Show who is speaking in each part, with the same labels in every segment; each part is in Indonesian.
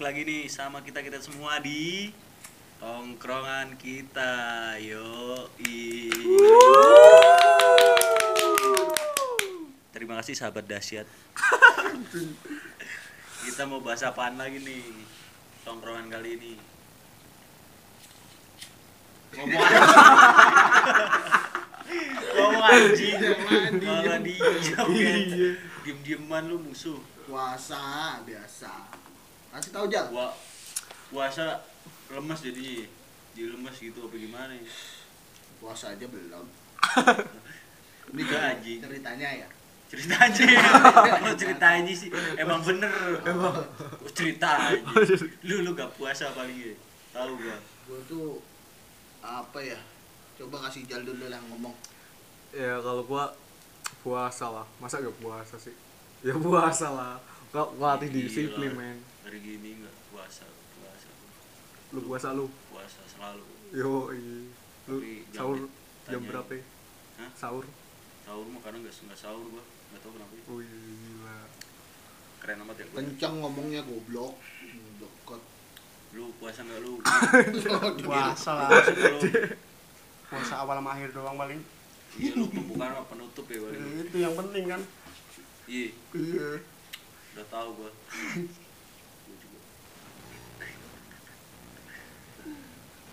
Speaker 1: lagi nih sama kita kita semua di tongkrongan kita. Yo, Terima kasih sahabat dahsyat. kita mau bahas apaan lagi nih tongkrongan kali ini? Ngomong Ngomong anjing, malah
Speaker 2: Iya.
Speaker 1: Diem-dieman lu musuh.
Speaker 3: puasa biasa kasih tahu Jal.
Speaker 1: Gua puasa lemes jadi jadi lemes gitu apa gimana ya?
Speaker 3: puasa aja belum. Ini
Speaker 1: anjing.
Speaker 3: ceritanya ya?
Speaker 1: Cerita aja kalau cerita aja sih emang bener. Emang. Cerita aja. Lu lu gak puasa paling ya? Tahu gua.
Speaker 3: Gue tuh apa ya? Coba kasih Jal dulu lah ngomong.
Speaker 2: Ya kalau gua puasa lah. Masa gak puasa sih? Ya puasa lah. Gak latih disiplin men
Speaker 1: hari gini nggak? Puasa puasa.
Speaker 2: Lu puasa lu?
Speaker 1: Puasa selalu.
Speaker 2: Yo iya. lu
Speaker 1: Tapi
Speaker 2: sahur jam berapa ya?
Speaker 1: Hah?
Speaker 2: sahur?
Speaker 1: Sahur mah kadang nggak nggak sahur gua. Nggak tahu kenapa ya.
Speaker 2: wih gila.
Speaker 1: Keren amat ya gua.
Speaker 3: Kencang ngomongnya goblok. Deket.
Speaker 1: Lu puasa nggak lu?
Speaker 4: Puasa lah.
Speaker 1: Puasa
Speaker 4: awal sama akhir doang paling.
Speaker 1: Iya lu pembukaan sama penutup ya paling.
Speaker 4: Itu yang penting kan?
Speaker 1: Iya.
Speaker 4: Iya.
Speaker 1: Udah tahu Gua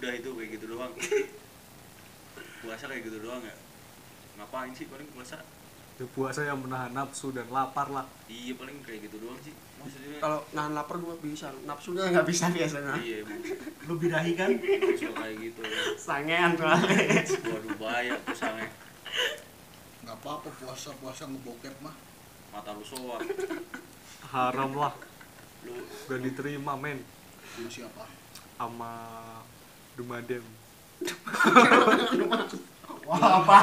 Speaker 1: udah itu kayak gitu doang. Puasa kayak gitu doang ya. Ngapain sih paling puasa?
Speaker 2: Ya puasa yang menahan nafsu dan lapar lah.
Speaker 1: Iya paling kayak gitu doang sih. Maksudnya
Speaker 4: kalau nahan lapar gua bisa nafsunya nggak bisa biasanya.
Speaker 1: Iya
Speaker 4: lu birahi kan?
Speaker 1: Suka kayak gitu.
Speaker 4: Sangean soalnya
Speaker 1: waduh bahaya tuh sange.
Speaker 3: Nggak apa-apa puasa puasa ngebokep mah.
Speaker 1: Mata lu soak
Speaker 2: haram lah.
Speaker 1: Lu
Speaker 2: gak diterima men.
Speaker 3: Sama siapa?
Speaker 2: Sama Dumadem.
Speaker 4: Wah apa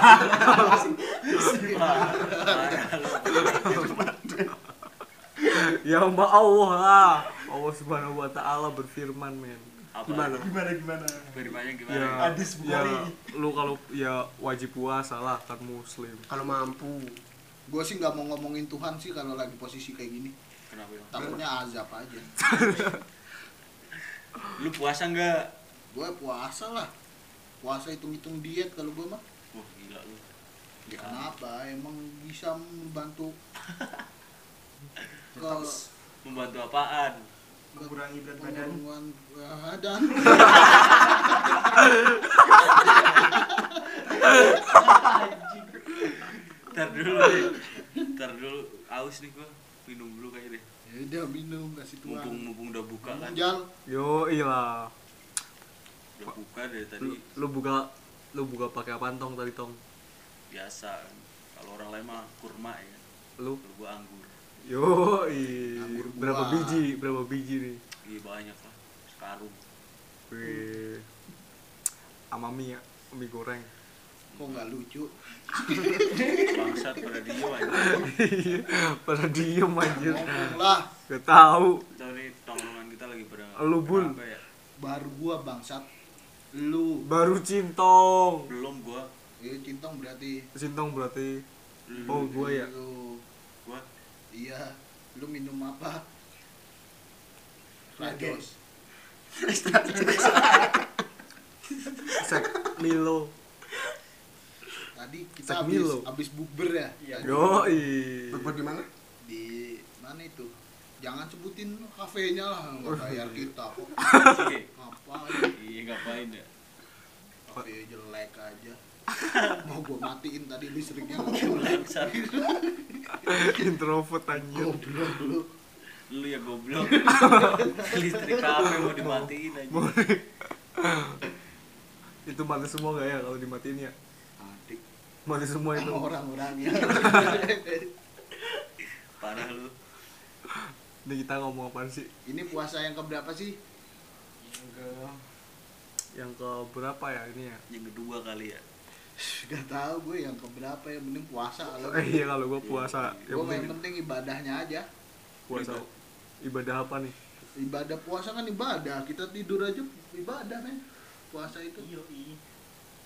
Speaker 2: ya sama Allah. Lah Allah subhanahu wa ta'ala berfirman men.
Speaker 1: Apa?
Speaker 4: Gimana? Gimana gimana?
Speaker 1: Firmannya gimana?
Speaker 2: Ya,
Speaker 4: Hadis
Speaker 2: ya
Speaker 4: Bukhari.
Speaker 2: lu kalau ya wajib puasa lah kan muslim.
Speaker 4: Kalau mampu.
Speaker 3: Gue sih nggak mau ngomongin Tuhan sih kalau lagi posisi kayak gini.
Speaker 1: Kenapa ya
Speaker 3: takutnya azab aja.
Speaker 1: Lu puasa nggak
Speaker 3: gue puasa lah. Puasa hitung-hitung diet kalau gue mah.
Speaker 1: Wah gila lu.
Speaker 3: Ya kenapa? Emang bisa membantu. Ke
Speaker 1: membantu apaan?
Speaker 4: Mengurangi berat badan.
Speaker 3: Badan.
Speaker 1: Ntar dulu deh. Ntar dulu. Aus nih gua. Minum dulu kayaknya deh.
Speaker 3: Ya udah minum kasih
Speaker 1: mumpung
Speaker 3: tuang.
Speaker 1: Mumpung udah buka kan.
Speaker 3: Jal.
Speaker 2: Yo ilah
Speaker 1: udah buka dari
Speaker 2: lu,
Speaker 1: tadi.
Speaker 2: lu buka lu buka pakai apa tong tadi tong?
Speaker 1: Biasa kalau orang lain mah kurma ya.
Speaker 2: Lu?
Speaker 1: Kalau gua anggur.
Speaker 2: Yo i
Speaker 3: Anggur
Speaker 2: berapa biji berapa biji nih?
Speaker 1: Iya banyak lah. Sekarung.
Speaker 2: Wih. sama mie mie goreng.
Speaker 3: Kok nggak lucu?
Speaker 1: Bangsat pada dia aja.
Speaker 2: Pada diem anjir.
Speaker 3: Ngomong lah.
Speaker 2: Gak tahu.
Speaker 1: Nih tongkrongan kita lagi pada
Speaker 2: Lu, Bul.
Speaker 1: apa ya?
Speaker 3: Baru gua bangsat lu.
Speaker 2: Baru cintong.
Speaker 1: Belum gua.
Speaker 3: Eh cintong berarti.
Speaker 2: Cintong berarti.
Speaker 1: Lu-
Speaker 2: oh gua ya?
Speaker 3: Lu.
Speaker 1: Gua.
Speaker 3: Iya. Lu minum apa. Rajos
Speaker 2: sek Milo.
Speaker 3: Tadi kita
Speaker 2: Sek
Speaker 3: habis
Speaker 2: Milo.
Speaker 3: habis bukber ya?
Speaker 4: Iya.
Speaker 2: Yo i
Speaker 4: berbuat di mana?
Speaker 3: Di mana itu jangan sebutin kafenya lah nggak bayar kita kok. Ngapain?
Speaker 1: Iya ngapain ya?
Speaker 3: Kafe jelek aja. Mau gua matiin tadi listriknya nggak jelek.
Speaker 2: introvert anjir.
Speaker 3: Goblok. Lu
Speaker 1: lu ya goblok. Listrik kafe mau dimatiin aja
Speaker 2: itu mati semua gak ya kalau dimatiin ya?
Speaker 3: Adik.
Speaker 2: Mati semua itu.
Speaker 3: Sama orang-orangnya.
Speaker 1: Parah lu
Speaker 2: ini kita ngomong apa sih?
Speaker 3: Ini puasa yang keberapa sih?
Speaker 2: Yang ke berapa ya ini ya?
Speaker 1: Yang kedua kali ya.
Speaker 3: Gak tahu gue yang keberapa yang penting puasa kalau
Speaker 2: eh iya kalau gua puasa
Speaker 3: gue
Speaker 2: yang
Speaker 3: yang
Speaker 2: penting
Speaker 3: penting ibadahnya aja.
Speaker 2: Puasa. Ibadah apa nih?
Speaker 3: Ibadah puasa kan ibadah kita tidur aja ibadah men. Puasa itu.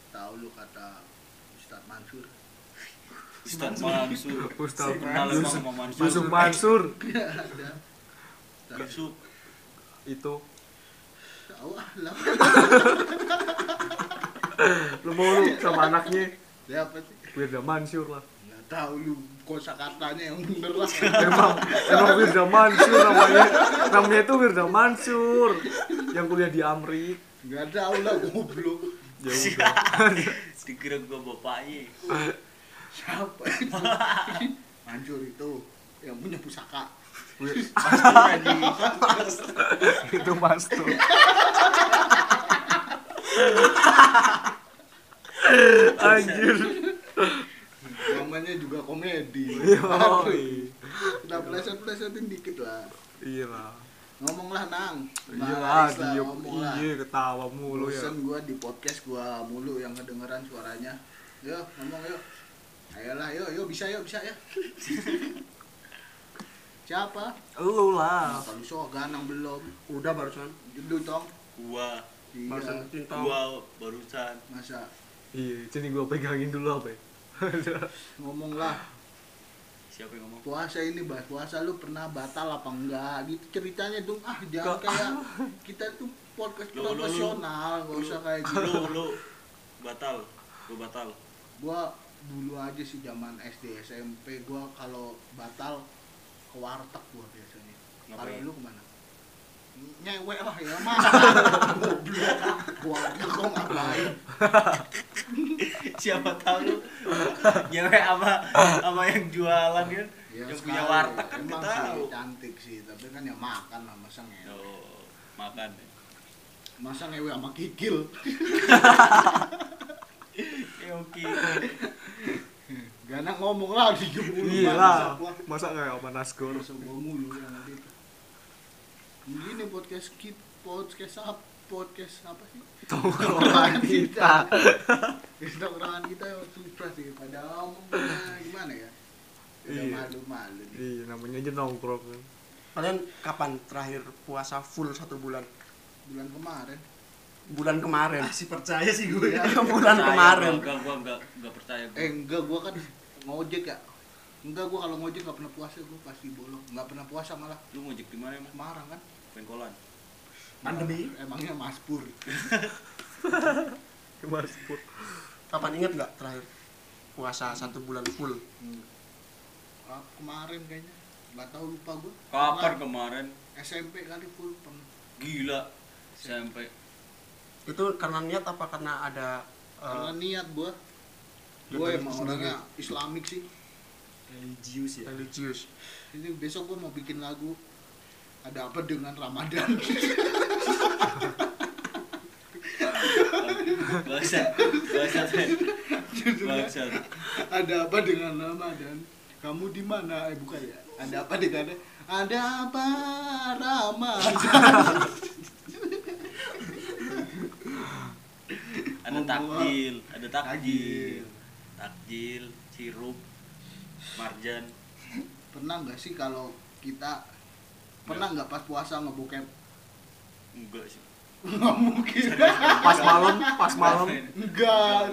Speaker 3: Tahu lu kata Ustadz Mansur.
Speaker 1: Ustaz Mansur.
Speaker 2: Ustaz
Speaker 1: kenal
Speaker 2: Mansur.
Speaker 1: emang sama Mansur.
Speaker 2: Yusuf Mansur
Speaker 3: ada. Ustadz
Speaker 1: Yusuf
Speaker 2: itu
Speaker 3: Tahu ah lah.
Speaker 2: lu mau lu sama anaknya
Speaker 3: Siapa sih?
Speaker 2: Wirda Mansur lah
Speaker 3: Nggak tahu lu kosa katanya yang bener lah.
Speaker 2: emang emang Wirda Mansur namanya namanya itu Wirda Mansur yang kuliah di Amrik
Speaker 3: Nggak tahu lah goblok.
Speaker 2: ya udah
Speaker 1: dikira gua bapaknya
Speaker 3: Siapa itu? Mansur itu yang punya pusaka.
Speaker 2: Itu Mansur anjir
Speaker 3: Namanya juga komedi. Udah pleset-plesetin dikit lah.
Speaker 2: iya lah
Speaker 3: Ngomonglah nang.
Speaker 2: iya lah iya ketawa mulu ya
Speaker 3: Bosen gua di podcast gua mulu yang kedengeran suaranya. Yo, ngomong yuk. Ayolah, yuk, yuk bisa yuk, bisa ya. Siapa?
Speaker 2: lu lah.
Speaker 3: Kalau so ganang belum.
Speaker 4: Udah barusan.
Speaker 3: Judul tong.
Speaker 1: gua.
Speaker 4: Barusan
Speaker 3: Iya,
Speaker 4: tintang.
Speaker 1: gua barusan.
Speaker 3: Masa?
Speaker 2: Iya sini gua pegangin dulu apa ya?
Speaker 3: Ngomonglah
Speaker 1: siapa yang ngomong?
Speaker 3: Puasa ini bahas puasa lu pernah batal apa enggak? Gitu ceritanya dong ah jangan
Speaker 2: Kok-
Speaker 3: kayak kita tuh podcast
Speaker 1: Lu- lu- lu-
Speaker 3: profesional gak usah kayak gitu.
Speaker 1: lu. Lu batal. Gua batal.
Speaker 3: Gua dulu aja sih zaman SD SMP gua kalau batal ke warteg gua biasanya. Kalau
Speaker 1: Ngapain?
Speaker 3: lu ke mana? Nyewek lah ya mah goblok. Warteg kok ngapain
Speaker 1: siapa tahu lu nyewe sama sama yang jualan kan
Speaker 3: Ya,
Speaker 1: yang punya warteg kan kita tahu.
Speaker 3: cantik sih tapi kan ya makan lah masa ngewe
Speaker 1: oh makan ya.
Speaker 3: Masa ngewe sama kikil.
Speaker 1: Eh, oke
Speaker 3: Gana ngomong lah di mulu
Speaker 2: iya lah masa Nasgor
Speaker 3: semua mulu yang ada itu Begini podcast kit podcast apa podcast apa sih
Speaker 2: tongkrongan kita
Speaker 3: Instagraman kita susah sih pada ngomongnya gimana ya udah
Speaker 2: Iya.
Speaker 3: malu-malu nih
Speaker 2: iya namanya aja nongkrong kan
Speaker 4: Kalian kapan terakhir puasa full satu bulan?
Speaker 3: bulan kemarin
Speaker 4: Bulan kemarin.
Speaker 5: Masih percaya sih gue.
Speaker 3: Ya.
Speaker 4: bulan
Speaker 1: Percaya,
Speaker 4: kemarin.
Speaker 1: enggak gua enggak enggak percaya gua.
Speaker 3: eh enggak gua kan ngojek ya? Enggak gua kalau ngojek nggak pernah puasa gua pasti bolong. Nggak pernah puasa malah.
Speaker 1: Lu ngojek di mana emang?
Speaker 3: Semarang kan?
Speaker 1: Pengkolan.
Speaker 5: Pandemi.
Speaker 3: emangnya Mas Pur
Speaker 2: Mas Pur
Speaker 4: Kapan inget nggak terakhir? Puasa satu bulan full?
Speaker 3: Ah, kemarin kayaknya. Nggak tahu lupa gua.
Speaker 1: Kapan kemarin.
Speaker 3: SMP kali full pernah
Speaker 1: gila sampai
Speaker 4: Itu karena niat apa? Karena ada eh,
Speaker 3: karena niat gua
Speaker 4: Ya, dari
Speaker 3: emang
Speaker 4: sendiri.
Speaker 3: orangnya Islamik sih.
Speaker 5: Religius ya.
Speaker 4: religius?
Speaker 3: ini besok gua mau bikin lagu ada apa dengan Ramadan?
Speaker 1: Bangsat. Bangsat
Speaker 3: Judulnya,
Speaker 1: bangsat.
Speaker 3: Ada apa dengan Ramadan? Kamu di mana? Eh bukan ya. Ada apa dengan ada apa Ramadan?
Speaker 1: Ada takjil ada takjil
Speaker 3: Takjil.
Speaker 1: sirup marjan.
Speaker 3: Pernah nggak sih kalau kita pernah nggak. pas puasa ngebokep?
Speaker 1: Enggak sih.
Speaker 3: Nggak mungkin.
Speaker 2: Pas malam pas malam.
Speaker 3: Enggak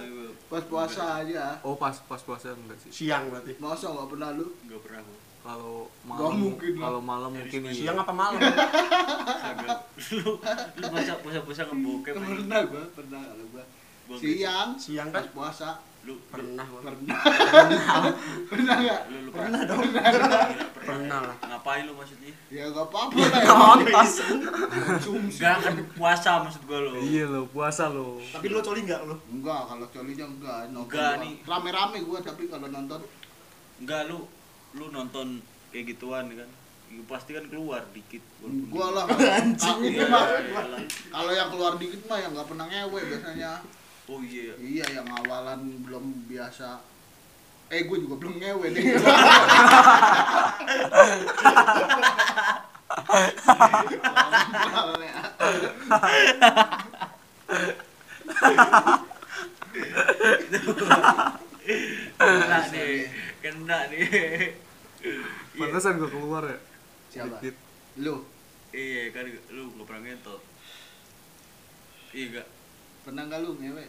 Speaker 3: pas puasa aja.
Speaker 2: Oh pas pas puasa enggak sih?
Speaker 4: Siang berarti.
Speaker 3: masa nggak pernah lu?
Speaker 1: Enggak pernah
Speaker 2: kalau
Speaker 3: Nggak
Speaker 2: malam
Speaker 3: mungkin lah.
Speaker 2: kalau malam mungkin iya
Speaker 4: Siang apa malam?
Speaker 1: Kagak. lu lu masa puasa puasa ngebokep
Speaker 3: pernah gua pernah kalau gua
Speaker 1: Gua enggak.
Speaker 3: siang.
Speaker 4: Siang
Speaker 3: pas
Speaker 4: kan?
Speaker 3: puasa.
Speaker 1: Lu lu.
Speaker 4: Pernah. gua.
Speaker 3: pernah. Pernah. Nggak?
Speaker 1: Lu, lu pernah dong.
Speaker 4: Pernah. Lah.
Speaker 1: ngapain lu maksudnya?
Speaker 3: Ya nggak apa-apa lah. ya konsumsi.
Speaker 1: Enggak kan puasa maksud gua lo
Speaker 2: iya lo puasa lo
Speaker 5: Tapi lo coli nggak lo?
Speaker 3: enggak kalau colinya enggak
Speaker 1: Enggak, nih.
Speaker 3: rame-rame gua tapi kalau nonton.
Speaker 1: Enggak lu lu nonton kayak gituan kan. Ya, pasti kan keluar dikit.
Speaker 3: Gua lah.
Speaker 5: Anjing,
Speaker 3: Ah,
Speaker 1: Iya,
Speaker 3: kalau yang keluar dikit mah yang nggak pernah ngewe biasanya
Speaker 1: oh iya.
Speaker 3: Iya yang awalan belum biasa. Eh gue juga belum ngewe nih.
Speaker 1: Kena nih. Kena nih. Iya.
Speaker 2: pantesan gua keluar ya.
Speaker 3: Siapa? Lu?
Speaker 1: Iya kan lu gak pernah ngentot iya gak
Speaker 3: pernah nggak lu ngewe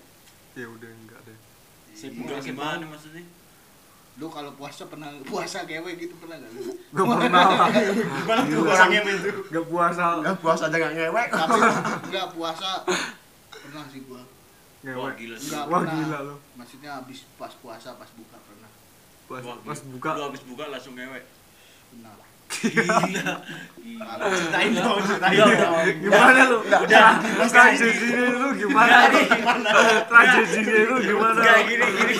Speaker 2: ya udah enggak deh
Speaker 5: Sip,
Speaker 1: enggak
Speaker 5: sip,
Speaker 1: gimana maksudnya
Speaker 3: Lu kalau puasa pernah puasa ngewe gitu pernah gak lu?
Speaker 2: Gak pernah lah.
Speaker 5: Gimana tuh puasa ngewe itu?
Speaker 2: Gak puasa.
Speaker 4: Enggak puasa aja enggak ngewek.
Speaker 3: Tapi enggak puasa pernah sih gua.
Speaker 1: Wah
Speaker 2: Ngewek.
Speaker 1: gila sih.
Speaker 3: Enggak
Speaker 2: Wah gila lu.
Speaker 3: Maksudnya habis pas puasa pas buka pernah.
Speaker 2: Pas,
Speaker 1: Wah,
Speaker 2: pas buka.
Speaker 1: Lu habis buka langsung ngewek.
Speaker 3: Pernah.
Speaker 1: Gila.
Speaker 5: Ceritain dong, ceritain dong.
Speaker 2: Gimana lu?
Speaker 1: Udah.
Speaker 2: Tragedinya lu gimana? Tragedinya lu gimana?
Speaker 1: Enggak gini gini.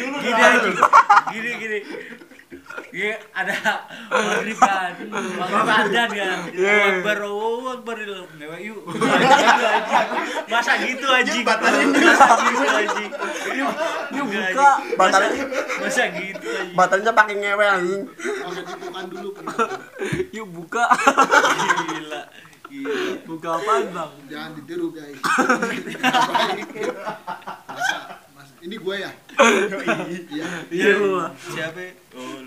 Speaker 5: Dulu
Speaker 1: Gini aja. Gini gini. Gini ada maghrib kan. Maghrib adan kan.
Speaker 2: Iya.
Speaker 1: Akbar, Akbar. Ngewek yuk. Masa gitu anjing. Masa gitu anjing. Anjing.
Speaker 4: Batalin.
Speaker 1: Masa- gitu anjing.
Speaker 4: Batalnya pakai ngewek anjing.
Speaker 3: Pakai dulu.
Speaker 2: Yuk buka.
Speaker 1: Gila. Gila.
Speaker 2: Buka apaan bang?
Speaker 3: Jangan ditiru guys. Baik. Masa, mas, ini gue ya? Iya.
Speaker 2: Iya lu lah.
Speaker 1: Siapa? Oh,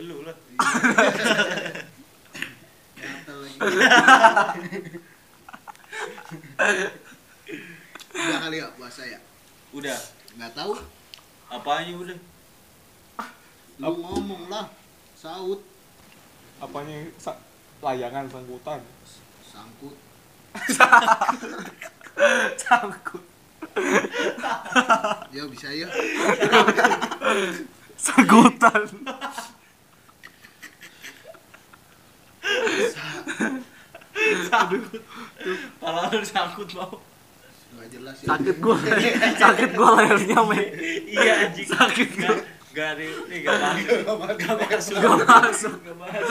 Speaker 1: lu- lah.
Speaker 3: Udah kali ya puasa ya?
Speaker 1: Udah.
Speaker 3: Nggak tahu.
Speaker 1: Apanya udah?
Speaker 3: Lu ngomong lah. Saut.
Speaker 2: Apanya sa- layangan sangkutan?
Speaker 3: Sangkut.
Speaker 2: Sangkut.
Speaker 3: Ya bisa ya.
Speaker 2: Sangkutan.
Speaker 1: Pala lu sangkut mau.
Speaker 3: Nggak jelas ya.
Speaker 2: Sakit gua. Sakit gua lehernya men.
Speaker 1: Iya anjing.
Speaker 2: Sakit
Speaker 1: Gak, gak ada, ini gak masuk. Gak masuk.
Speaker 2: Gak masuk.
Speaker 1: Gak masuk.